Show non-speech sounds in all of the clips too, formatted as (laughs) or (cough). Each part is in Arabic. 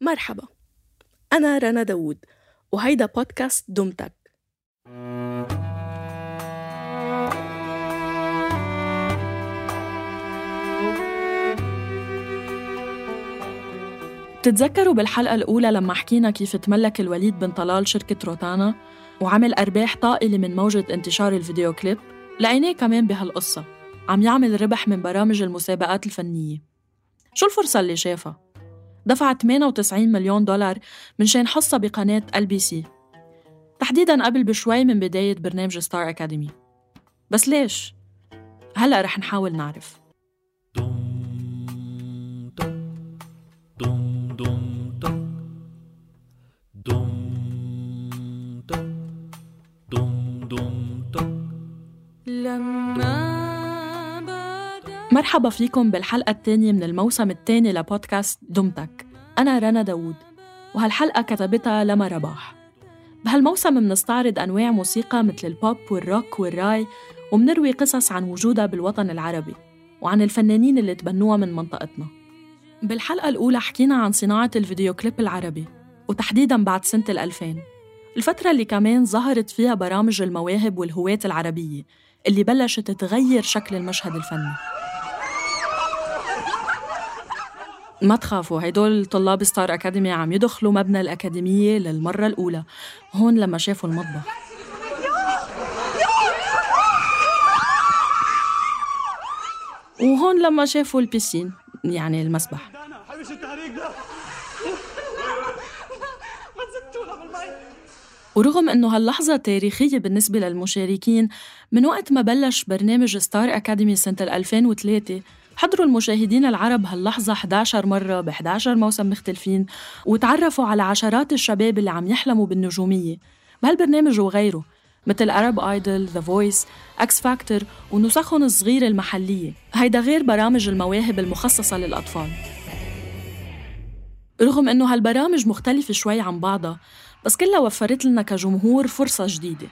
مرحبا. أنا رنا داوود وهيدا بودكاست دمتك بتتذكروا بالحلقة الأولى لما حكينا كيف تملك الوليد بن طلال شركة روتانا؟ وعمل أرباح طائلة من موجة انتشار الفيديو كليب؟ لقيناه كمان بهالقصة. عم يعمل ربح من برامج المسابقات الفنية. شو الفرصة اللي شافها؟ دفع 98 مليون دولار من شان حصة بقناة LBC تحديدا قبل بشوي من بداية برنامج ستار أكاديمي بس ليش؟ هلأ رح نحاول نعرف. مرحبا فيكم بالحلقة الثانية من الموسم الثاني لبودكاست دمتك. أنا رنا داوود وهالحلقة كتبتها لما رباح. بهالموسم منستعرض أنواع موسيقى مثل البوب والروك والراي ومنروي قصص عن وجودها بالوطن العربي وعن الفنانين اللي تبنوها من منطقتنا. بالحلقة الأولى حكينا عن صناعة الفيديو كليب العربي وتحديداً بعد سنة الألفين. الفترة اللي كمان ظهرت فيها برامج المواهب والهواة العربية اللي بلشت تغير شكل المشهد الفني. ما تخافوا هيدول طلاب ستار أكاديمي عم يدخلوا مبنى الأكاديمية للمرة الأولى. هون لما شافوا المطبخ. وهون لما شافوا البيسين يعني المسبح. ورغم إنه هاللحظة تاريخية بالنسبة للمشاركين من وقت ما بلش برنامج ستار أكاديمي سنة 2003 حضروا المشاهدين العرب هاللحظة 11 مرة ب 11 موسم مختلفين وتعرفوا على عشرات الشباب اللي عم يحلموا بالنجومية. بهالبرنامج وغيره مثل أرب آيدل، ذا فويس، أكس فاكتور ونسخهم الصغيرة المحلية. هيدا غير برامج المواهب المخصصة للأطفال. رغم إنه هالبرامج مختلفة شوي عن بعضها بس كلها وفرت لنا كجمهور فرصة جديدة.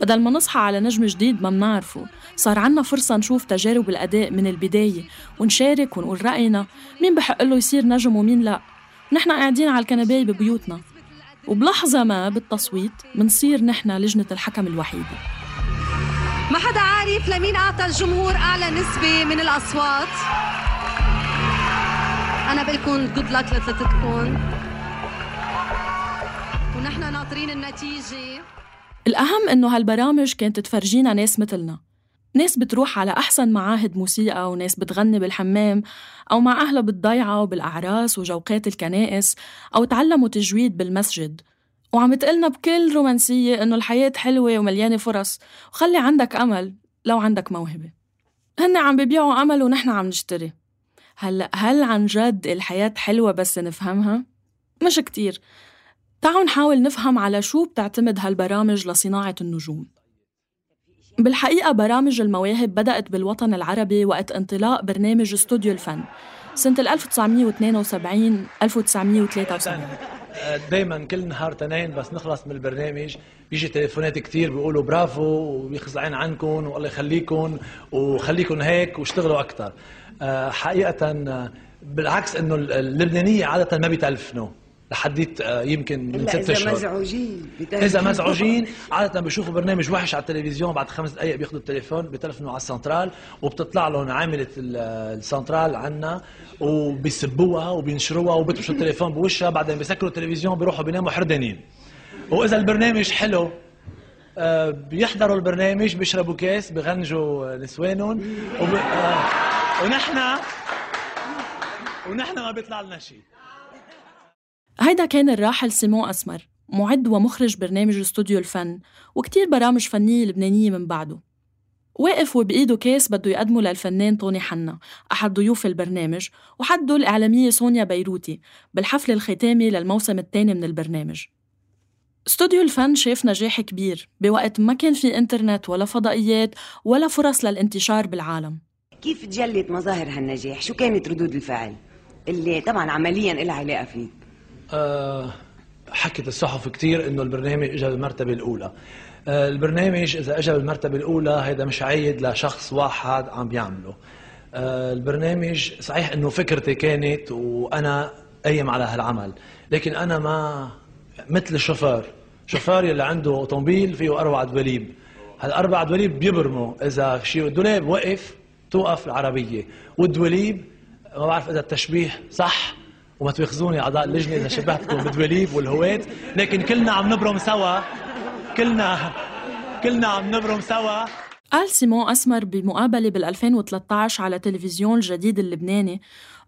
بدل ما نصحى على نجم جديد ما منعرفه صار عنا فرصة نشوف تجارب الأداء من البداية ونشارك ونقول رأينا مين بحق له يصير نجم ومين لا. نحن قاعدين على الكنباية ببيوتنا وبلحظة ما بالتصويت منصير نحن لجنة الحكم الوحيدة. ما حدا عارف لمين أعطى الجمهور أعلى نسبة من الأصوات؟ أنا بقلكم جود لك لثلاثتكم ونحن ناطرين النتيجة. الأهم إنه هالبرامج كانت تفرجينا ناس مثلنا. ناس بتروح على أحسن معاهد موسيقى وناس بتغني بالحمام أو مع أهلها بالضيعة وبالأعراس وجوقات الكنائس أو تعلموا تجويد بالمسجد. وعم تقلنا بكل رومانسية إنه الحياة حلوة ومليانة فرص. وخلي عندك أمل لو عندك موهبة. هن عم ببيعوا أمل ونحن عم نشتري. هلأ هل عن جد الحياة حلوة بس نفهمها؟ مش كتير. تعالوا نحاول نفهم على شو بتعتمد هالبرامج لصناعة النجوم. بالحقيقة برامج المواهب بدأت بالوطن العربي وقت انطلاق برنامج استوديو الفن سنة 1972 1973 دايما كل نهار تنين بس نخلص من البرنامج. بيجي تليفونات كتير بيقولوا برافو وبيخزعين عنكم والله يخليكم وخليكم هيك واشتغلوا أكثر آه، حقيقة آه، بالعكس إنه اللبنانية عادة ما بيتلفنوا لحديت آه، يمكن من ست أشهر. اذا مزعوجين إذا مزعوجين عادة بيشوفوا برنامج وحش على التلفزيون بعد خمس دقائق بياخذوا التليفون بتلفنوا على السنترال وبتطلع لهم عاملة السنترال عنا وبيسبوها وبينشروها وبيطفشوا التليفون بوشها بعدين بيسكروا التلفزيون بيروحوا بيناموا حردانين وإذا البرنامج حلو آه، بيحضروا البرنامج بيشربوا كاس بغنجوا نسوانهم وب... آه، ونحن ونحن ما بيطلع لنا شيء. هيدا كان الراحل سيمون أسمر معد ومخرج برنامج استوديو الفن وكتير برامج فنية لبنانية من بعده واقف وبإيده كاس بده يقدمه للفنان طوني حنا أحد ضيوف البرنامج وحده الإعلامية سونيا بيروتي بالحفل الختامي للموسم الثاني من البرنامج استوديو الفن شاف نجاح كبير بوقت ما كان في إنترنت ولا فضائيات ولا فرص للانتشار بالعالم كيف تجلت مظاهر هالنجاح؟ شو كانت ردود الفعل؟ اللي طبعا عمليا لها علاقة فيه حكت الصحف كثير إنه البرنامج اجى بالمرتبة الأولى. آه، البرنامج إذا اجى بالمرتبة الأولى هذا مش عيد لشخص واحد عم بيعمله. آه، البرنامج صحيح إنه فكرتي كانت وأنا قايم على هالعمل لكن أنا ما مثل الشوفير. شوفير يلي عنده اوتومبيل فيه أربع دباليب هالأربع دباليب بيبرموا إذا شيء دولاب وقف توقف العربية والدواليب ما بعرف إذا التشبيه صح وما تواخذوني أعضاء اللجنة إذا شبهتكم بالدواليب والهواة لكن كلنا عم نبرم سوا. كلنا كلنا عم نبرم سوا. قال سيمون أسمر بمقابلة بال 2013 على تلفزيون الجديد اللبناني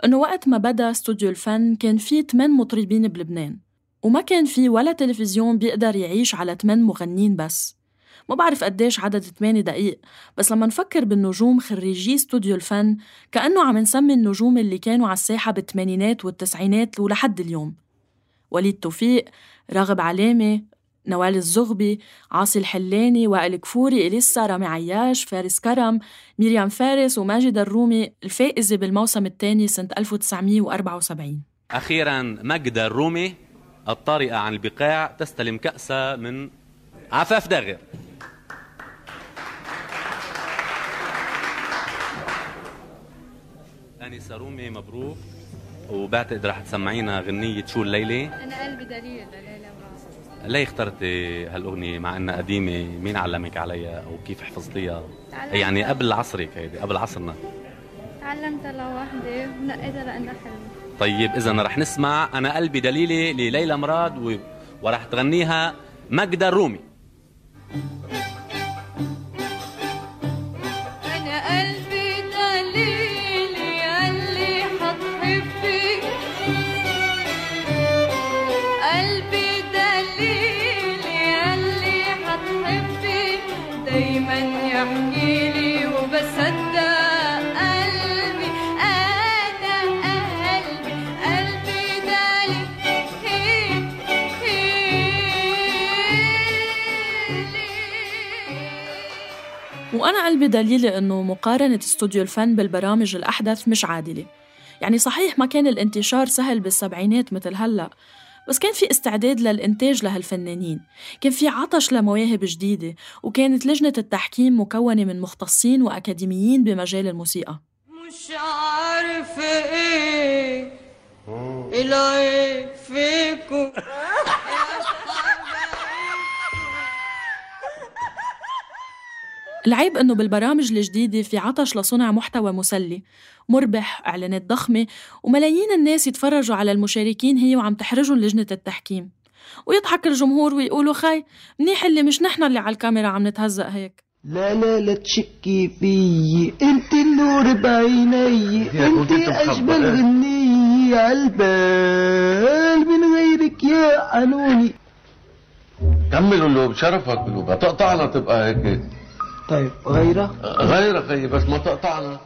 إنه وقت ما بدا استوديو الفن كان في 8 مطربين بلبنان وما كان في ولا تلفزيون بيقدر يعيش على 8 مغنين بس. ما بعرف قديش عدد 8 دقيق بس لما نفكر بالنجوم خريجي استوديو الفن كأنه عم نسمي النجوم اللي كانوا على الساحة بالثمانينات والتسعينات ولحد اليوم. وليد توفيق راغب علامة نوال الزغبي عاصي الحلاني وائل كفوري إليسا رامي عياش فارس كرم ميريام فارس وماجد الرومي الفائزة بالموسم الثاني سنة 1974 أخيرا ماجدة الرومي الطارئة عن البقاع تستلم كأسها من عفاف داغر. أنسة رومي مبروك وبعتقد رح تسمعينا غنية شو الليلة. أنا قلبي دليل لليلى ليه اخترتي هالأغنية مع أنها قديمة؟ مين علمك عليها؟ أو كيف حفظتيها يعني قبل عصرك هيدي قبل عصرنا. تعلمتها لوحدي ونقيتها لأنها حلوة. طيب إذا رح نسمع أنا قلبي دليلي لليلى مراد و... ورح تغنيها مجدة الرومي. وأنا قلبي دليلي إنه مقارنة استوديو الفن بالبرامج الأحدث مش عادلة. يعني صحيح ما كان الانتشار سهل بالسبعينات مثل هلأ بس كان في استعداد للإنتاج لهالفنانين. كان في عطش لمواهب جديدة وكانت لجنة التحكيم مكونة من مختصين وأكاديميين بمجال الموسيقى. مش عارفة إيه إلهي فيكم. العيب إنه بالبرامج الجديدة في عطش لصنع محتوى مسلي مربح إعلانات ضخمة وملايين الناس يتفرجوا على المشاركين هي وعم تحرجهم لجنة التحكيم. ويضحك الجمهور ويقولوا خي منيح اللي مش نحن اللي على الكاميرا عم نتهزق هيك. لا لا لا تشكي فيي. أنت النور بعيني. أنت أجمل غنية عالبال من غيرك يا عنوني كملوا اللي بشرفك بلوبة تقطعنا تبقى هيك طيب غيرة؟ غيرة خيي بس ما تقطعنا.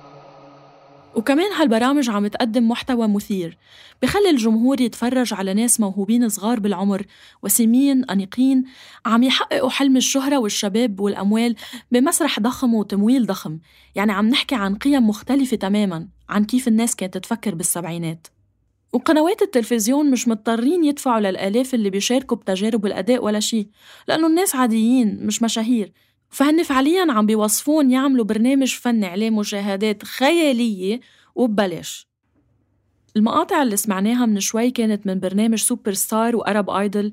وكمان هالبرامج عم تقدم محتوى مثير بخلي الجمهور يتفرج على ناس موهوبين صغار بالعمر وسيمين أنيقين عم يحققوا حلم الشهرة والشباب والأموال بمسرح ضخم وتمويل ضخم. يعني عم نحكي عن قيم مختلفة تماماً عن كيف الناس كانت تفكر بالسبعينات. وقنوات التلفزيون مش مضطرين يدفعوا للآلاف اللي بيشاركوا بتجارب الأداء ولا شيء لأنه الناس عاديين مش مشاهير. فهن فعليا عم بيوصفون يعملوا برنامج فني عليه مشاهدات خيالية وببلاش. المقاطع اللي سمعناها من شوي كانت من برنامج سوبر ستار وأرب آيدل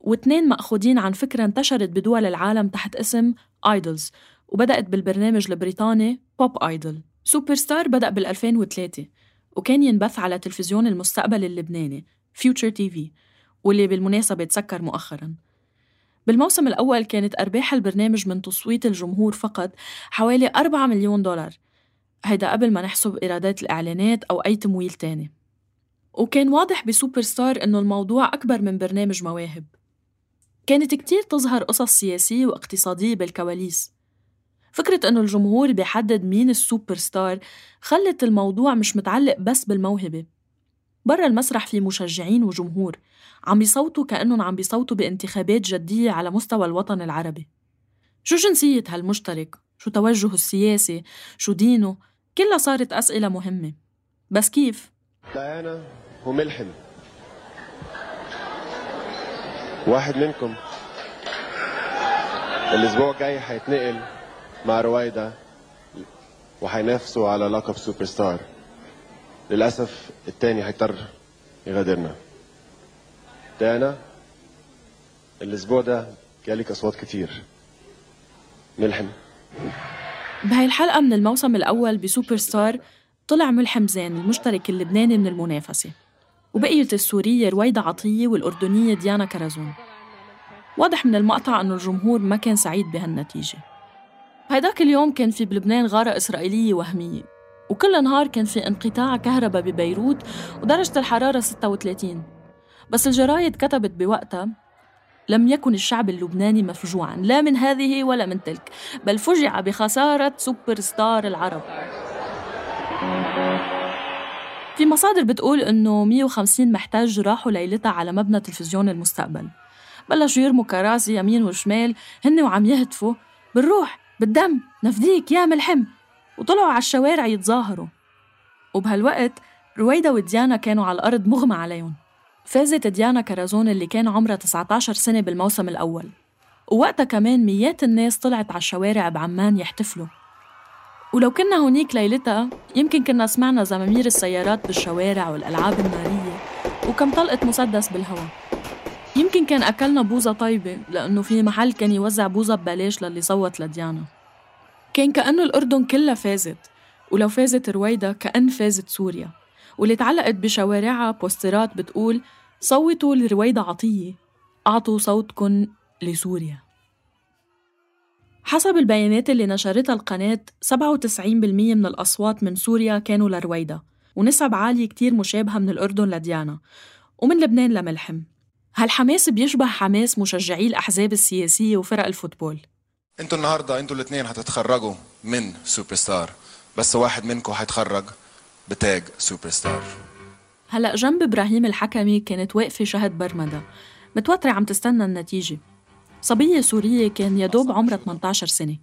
واثنين مأخوذين عن فكرة انتشرت بدول العالم تحت اسم آيدلز وبدأت بالبرنامج البريطاني بوب آيدل سوبر ستار بدأ بال 2003 وكان ينبث على تلفزيون المستقبل اللبناني Future TV واللي بالمناسبة تسكر مؤخراً. بالموسم الأول كانت أرباح البرنامج من تصويت الجمهور فقط حوالي 4 مليون دولار. هيدا قبل ما نحسب إيرادات الإعلانات أو أي تمويل تاني. وكان واضح بسوبر ستار إنه الموضوع أكبر من برنامج مواهب. كانت كتير تظهر قصص سياسية واقتصادية بالكواليس. فكرة إنه الجمهور بيحدد مين السوبر ستار خلت الموضوع مش متعلق بس بالموهبة. برا المسرح في مشجعين وجمهور عم بيصوتوا كأنهم عم بيصوتوا بانتخابات جدية على مستوى الوطن العربي شو جنسية هالمشترك؟ شو توجهه السياسي؟ شو دينه؟ كلها صارت أسئلة مهمة بس كيف؟ ديانا وملحم واحد منكم الأسبوع الجاي حيتنقل مع رويدا وحينافسوا على لقب سوبر ستار للأسف التاني هيضطر يغادرنا. دانا الأسبوع ده جالك اصوات كتير. ملحم. بهاي الحلقة من الموسم الأول بسوبر ستار طلع ملحم زين المشترك اللبناني من المنافسة وبقيت السورية رويدة عطية والأردنية ديانا كرزون. واضح من المقطع أنه الجمهور ما كان سعيد بهالنتيجة. هيداك اليوم كان في بلبنان غارة إسرائيلية وهمية. وكل نهار كان في انقطاع كهرباء ببيروت ودرجة الحرارة 36 بس الجرايد كتبت بوقتها لم يكن الشعب اللبناني مفجوعا لا من هذه ولا من تلك بل فجع بخسارة سوبر ستار العرب. في مصادر بتقول إنه 150 محتاج راحوا ليلتها على مبنى تلفزيون المستقبل. بلشوا يرموا كراسي يمين وشمال هن وعم يهتفوا بالروح بالدم نفديك يا ملحم. وطلعوا على الشوارع يتظاهروا. وبهالوقت رويدا وديانا كانوا على الأرض مغمى عليهم. فازت ديانا كرزون اللي كان عمرها 19 سنة بالموسم الأول. ووقتها كمان ميات الناس طلعت على الشوارع بعمان يحتفلوا. ولو كنا هونيك ليلتها يمكن كنا سمعنا زمامير السيارات بالشوارع والألعاب النارية وكم طلقة مسدس بالهواء. يمكن كان أكلنا بوزة طيبة لأنه في محل كان يوزع بوزة ببلاش للي صوت لديانا. كان كأنه الأردن كلها فازت ولو فازت رويدا كأن فازت سوريا. واللي تعلقت بشوارعها بوسترات بتقول صوتوا لرويدا عطية أعطوا صوتكن لسوريا. حسب البيانات اللي نشرتها القناة 97% من الأصوات من سوريا كانوا لرويدا ونسب عالية كتير مشابهة من الأردن لديانا ومن لبنان لملحم. هالحماس بيشبه حماس مشجعي الأحزاب السياسية وفرق ال football. أنتوا النهارده أنتوا الاثنين هتتخرجوا من سوبر ستار بس واحد منكم هيتخرج بتاج سوبر ستار هلا جنب إبراهيم الحكمي كانت واقفة شهد برمدا متوترة عم تستنى النتيجة. صبية سورية كان يدوب عمرها 18 سنة.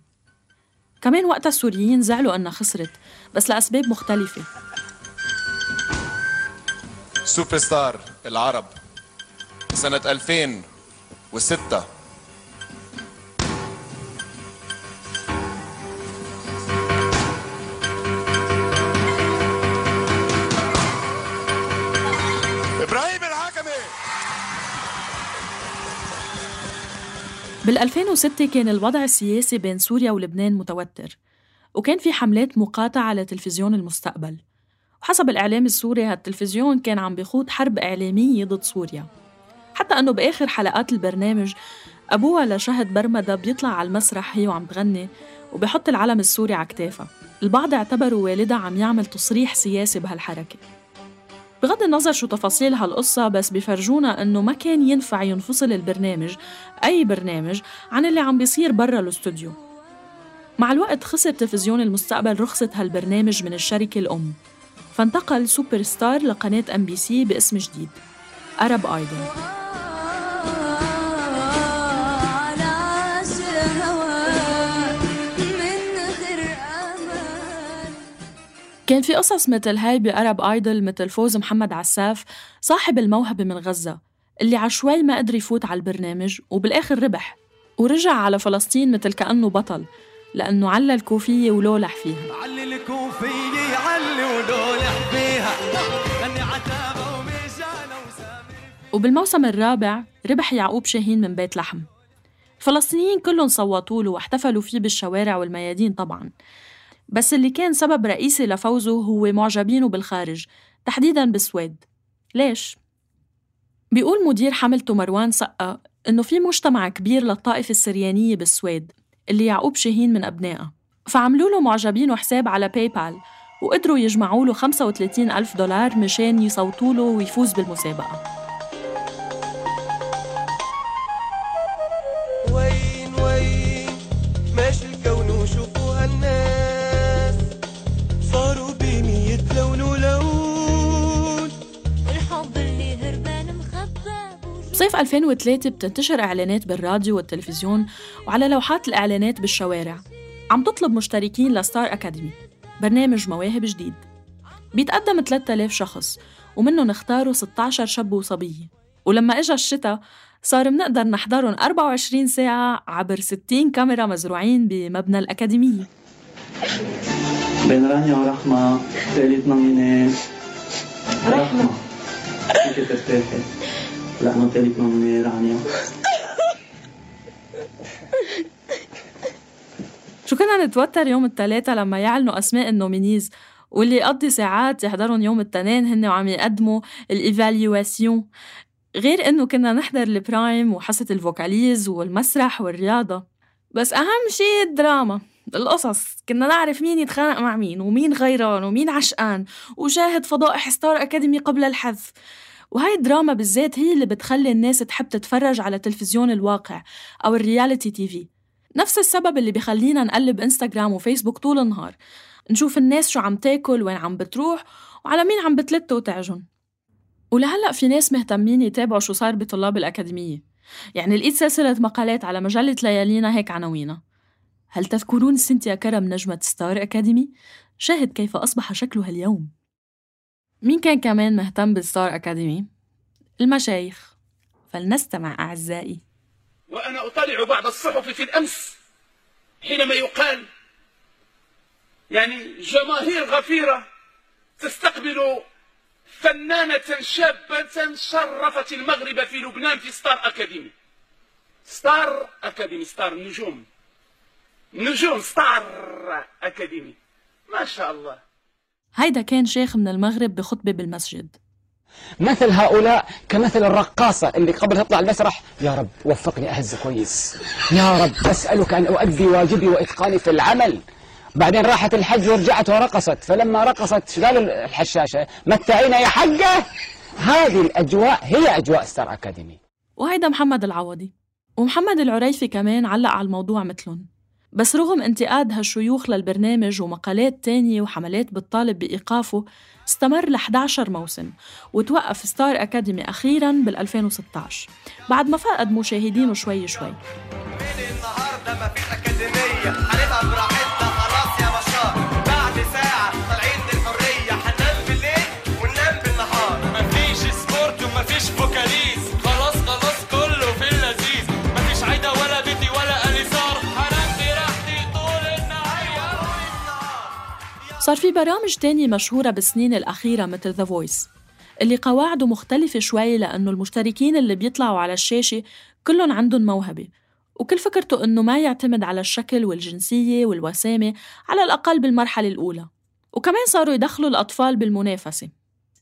كمان وقتها السوريين زعلوا أنها خسرت بس لأسباب مختلفة. سوبر ستار العرب. سنة 2006 بال2006 كان الوضع السياسي بين سوريا ولبنان متوتر وكان في حملات مقاطعة على تلفزيون المستقبل. وحسب الإعلام السوري هالتلفزيون كان عم بيخوض حرب إعلامية ضد سوريا. حتى أنه بآخر حلقات البرنامج أبوها لشهد برمدة بيطلع على المسرح هي وعم تغني وبحط العلم السوري على كتافها. البعض اعتبروا والدها عم يعمل تصريح سياسي بهالحركة. بغض النظر شو تفاصيل هالقصة بس بفرجونا إنه ما كان ينفع ينفصل البرنامج أي برنامج عن اللي عم بيصير برا الاستوديو. مع الوقت خسر تلفزيون المستقبل رخصة هالبرنامج من الشركة الأم. فانتقل سوبر ستار لقناة أم بي سي باسم جديد. أرب آيدول كان في قصص مثل هاي بأرب آيدل مثل فوز محمد عساف صاحب الموهبة من غزة اللي عشوي ما قدر يفوت على البرنامج وبالآخر ربح ورجع على فلسطين مثل كأنه بطل لأنه على الكوفية ولولح فيها. علي الكوفية علي ولولح فيها. عتابة وبالموسم الرابع ربح يعقوب شاهين من بيت لحم. الفلسطينيين كلهم صوتوا له واحتفلوا فيه بالشوارع والميادين طبعا. بس اللي كان سبب رئيسي لفوزه هو معجبينه بالخارج تحديدا بالسويد. ليش؟ بيقول مدير حملته مروان سقا إنه في مجتمع كبير للطائفة السريانية بالسويد اللي يعقوب شاهين من أبنائها فعملوا له معجبينه حساب على باي بال وقدروا يجمعوا له 35 ألف دولار مشان يصوتوا له ويفوز بالمسابقة. 2003 بتنتشر إعلانات بالراديو والتلفزيون وعلى لوحات الإعلانات بالشوارع. عم تطلب مشتركين لستار أكاديمي برنامج مواهب جديد. بيتقدم 3000 شخص ومنهم اختاروا 16 شاب وصبية ولما إجا الشتاء صار منقدر نحضرهم 24 ساعة عبر 60 كاميرا مزروعين بمبنى الأكاديمية بين رانيا ورحمة ثالث نوميني رحمة. فيك ترتاحي؟ رانيا شو كنا نتوتر يوم الثلاثاء لما يعلنوا أسماء ال nominees؟ واللي يقضي ساعات يحضرهم يوم التنين هن وعم يقدموا ال évaluation. غير إنه كنا نحضر ال prime وحصة ال vocalise والمسرح والرياضة. بس أهم شي الدراما القصص. كنا نعرف مين يتخانق مع مين ومين غيران ومين عشقان وشاهد فضائح ستار أكاديمي قبل الحذف. وهاي الدراما بالذات هي اللي بتخلي الناس تحب تتفرج على تلفزيون الواقع أو ال reality TV. نفس السبب اللي بخلينا نقلب إنستغرام وفيسبوك طول النهار. نشوف الناس شو عم تاكل وين عم بتروح وعلى مين عم بتلت وتعجن. ولهلأ في ناس مهتمين يتابعوا شو صار بطلاب الأكاديمية. يعني لقيت سلسلة مقالات على مجلة ليالينا هيك عناوينها هل تذكرون سنتيا كرم نجمة ستار أكاديمي؟ شاهد كيف أصبح شكلها اليوم مين كان كمان مهتم بالستار أكاديمي؟ المشايخ. فلنستمع أعزائي. وأنا أطالع بعض الصحف في الأمس حينما يقال يعني جماهير غفيرة تستقبل فنانة شابة شرفت المغرب في لبنان في ستار أكاديمي. ستار أكاديمي ستار نجوم. نجوم ستار أكاديمي. ما شاء الله. هيدا كان شيخ من المغرب بخطبة بالمسجد. مثل هؤلاء كمثل الرقاصة اللي قبل تطلع المسرح. يا رب وفقني أهز كويس. يا رب أسألك أن أؤدي واجبي وإتقاني في العمل. بعدين راحت الحج ورجعت ورقصت. فلما رقصت شو قال الحشاشة؟ متعينا يا حقة هذه الأجواء هي أجواء ستار أكاديمي. وهيدا محمد العوضي. ومحمد العريفي كمان علق على الموضوع مثلهم. بس رغم انتقاد هالشيوخ للبرنامج ومقالات تانية وحملات بتطالب بإيقافه استمر ل 11 موسم وتوقف ستار أكاديمي أخيراً بال 2016 بعد ما فقد مشاهدينه شوي شوي. النهارده ما فيش اكاديميه صار في برامج تانية مشهورة بالسنين الأخيرة مثل The Voice اللي قواعده مختلفة شوي لأنه المشتركين اللي بيطلعوا على الشاشة كلهم عندهم موهبة وكل فكرته إنه ما يعتمد على الشكل والجنسية والوسامة على الأقل بالمرحلة الأولى. وكمان صاروا يدخلوا الأطفال بالمنافسة.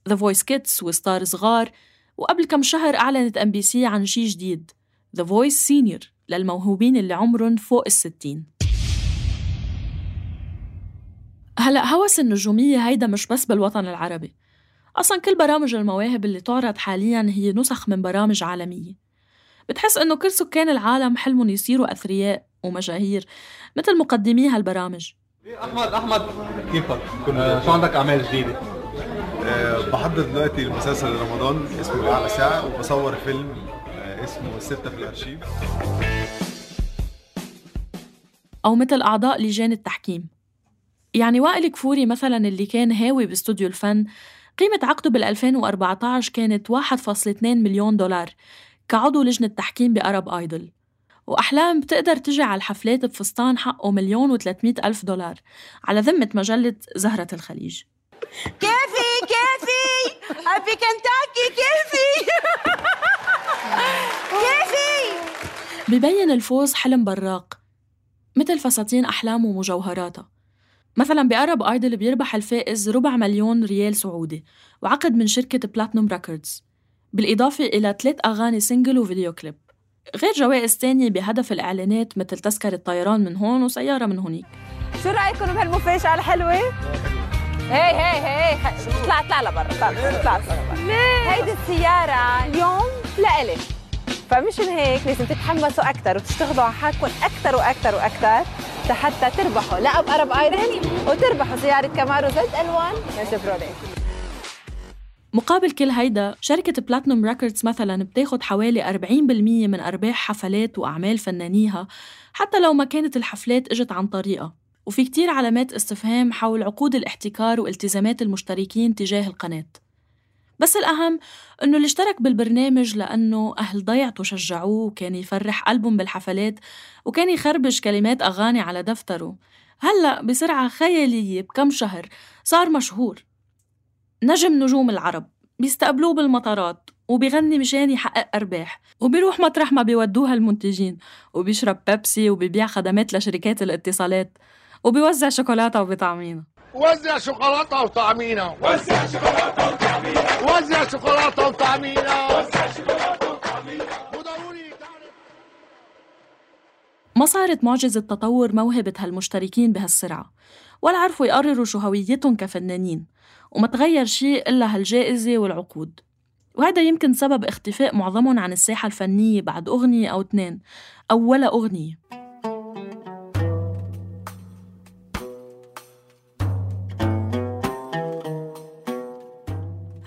The Voice Kids وستار صغار وقبل كم شهر أعلنت أم بي سي عن شي جديد The Voice Senior للموهوبين اللي عمرهم فوق الستين. هلأ هوس النجومية هيدا مش بس بالوطن العربي. أصلا كل برامج المواهب اللي تعرض حاليا هي نسخ من برامج عالمية. بتحس إنه كل سكان العالم حلمهم يصيروا أثرياء ومشاهير مثل مقدمي هالبرامج. أحمد أحمد كيفك؟ كنا شو عندك أعمال جديدة؟ أه بحضر دلوقتي المسلسل رمضان اسمه الأعلى ساعة وبصور فيلم أه اسمه الستة في الأرشيف. أو مثل أعضاء لجان التحكيم. يعني وائل كفوري مثلا اللي كان هاوي باستوديو الفن قيمة عقده بال 2014 كانت 1.2 مليون دولار كعضو لجنة تحكيم بأرب آيدل. وأحلام بتقدر تجي على الحفلات بفستان حقه مليون وثلاثمية ألف دولار على ذمة مجلة زهرة الخليج. كيفي كيفي happy كنتاكي كيفي (laughs) كيفي ببين الفوز حلم براق مثل فساتين أحلام ومجوهراتها مثلا بأرب آيدل بيربح الفائز ربع مليون ريال سعودي وعقد من شركة Platinum Records بالإضافة إلى ثلاث أغاني single وفيديو كليب غير جوائز تانية بهدف الإعلانات مثل تذكرة طيران من هون وسيارة من هونيك شو رأيكم بهالمفاجأة الحلوة؟ هي هي هي اطلع اطلع لبرا اطلع اطلع لبرا. ليه؟ هيدي السيارة اليوم لإلي. فمشان هيك لازم تتحمسوا أكثر وتشتغلوا على حالكم أكثر وأكثر وأكثر لحتى تربحوا لقب Arab Idol وتربحوا سيارة Camaro ZL1 من Chevrolet مقابل كل هيدا شركة Platinum Records مثلا بتاخد حوالي 40% من أرباح حفلات وأعمال فنانيها حتى لو ما كانت الحفلات إجت عن طريقها. وفي كتير علامات استفهام حول عقود الاحتكار والتزامات المشتركين تجاه القناة. بس الأهم إنه اللي اشترك بالبرنامج لأنه أهل ضيعته شجعوه وكان يفرح قلبهم بالحفلات وكان يخربش كلمات أغاني على دفتره. هلأ بسرعة خيالية بكم شهر صار مشهور. نجم نجوم العرب بيستقبلوه بالمطارات وبيغني مشان يحقق أرباح وبيروح مطرح ما بيودوها المنتجين وبيشرب بيبسي وبيبيع خدمات لشركات الاتصالات وبيوزع شوكولاتة وبطعمينة وزع شوكولاتة وطعمينة. وزع شوكولاتة وطعمينة. وزع شوكولاتة وطعمينة. وزع شوكولاتة وطعمينة. ما صارت معجزة تطور موهبة هالمشتركين بهالسرعة ولا عرفوا يقرروا شو هويتهم كفنانين وما تغير شيء إلا هالجائزة والعقود. وهذا يمكن سبب اختفاء معظمهم عن الساحة الفنية بعد أغنية أو اثنين أو ولا أغنية.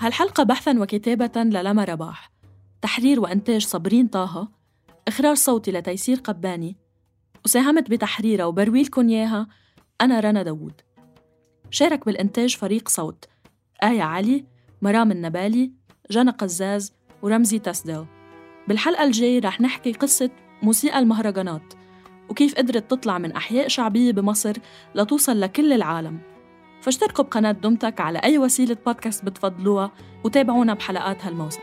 هالحلقة بحثاً وكتابة للما رباح تحرير وإنتاج صابرين طه. إخراج صوتي لتيسير قباني. وساهمت بتحريرها وبروي لكم إياها أنا رنا داوود. شارك بالإنتاج فريق صوت. آية علي مرام النبالي جنى قزاز ورمزي تسدل. بالحلقة الجاية رح نحكي قصة موسيقى المهرجانات وكيف قدرت تطلع من أحياء شعبية بمصر لتوصل لكل العالم. فاشتركوا بقناة دمتك على أي وسيلة بودكاست بتفضلوها وتابعونا بحلقات هالموسم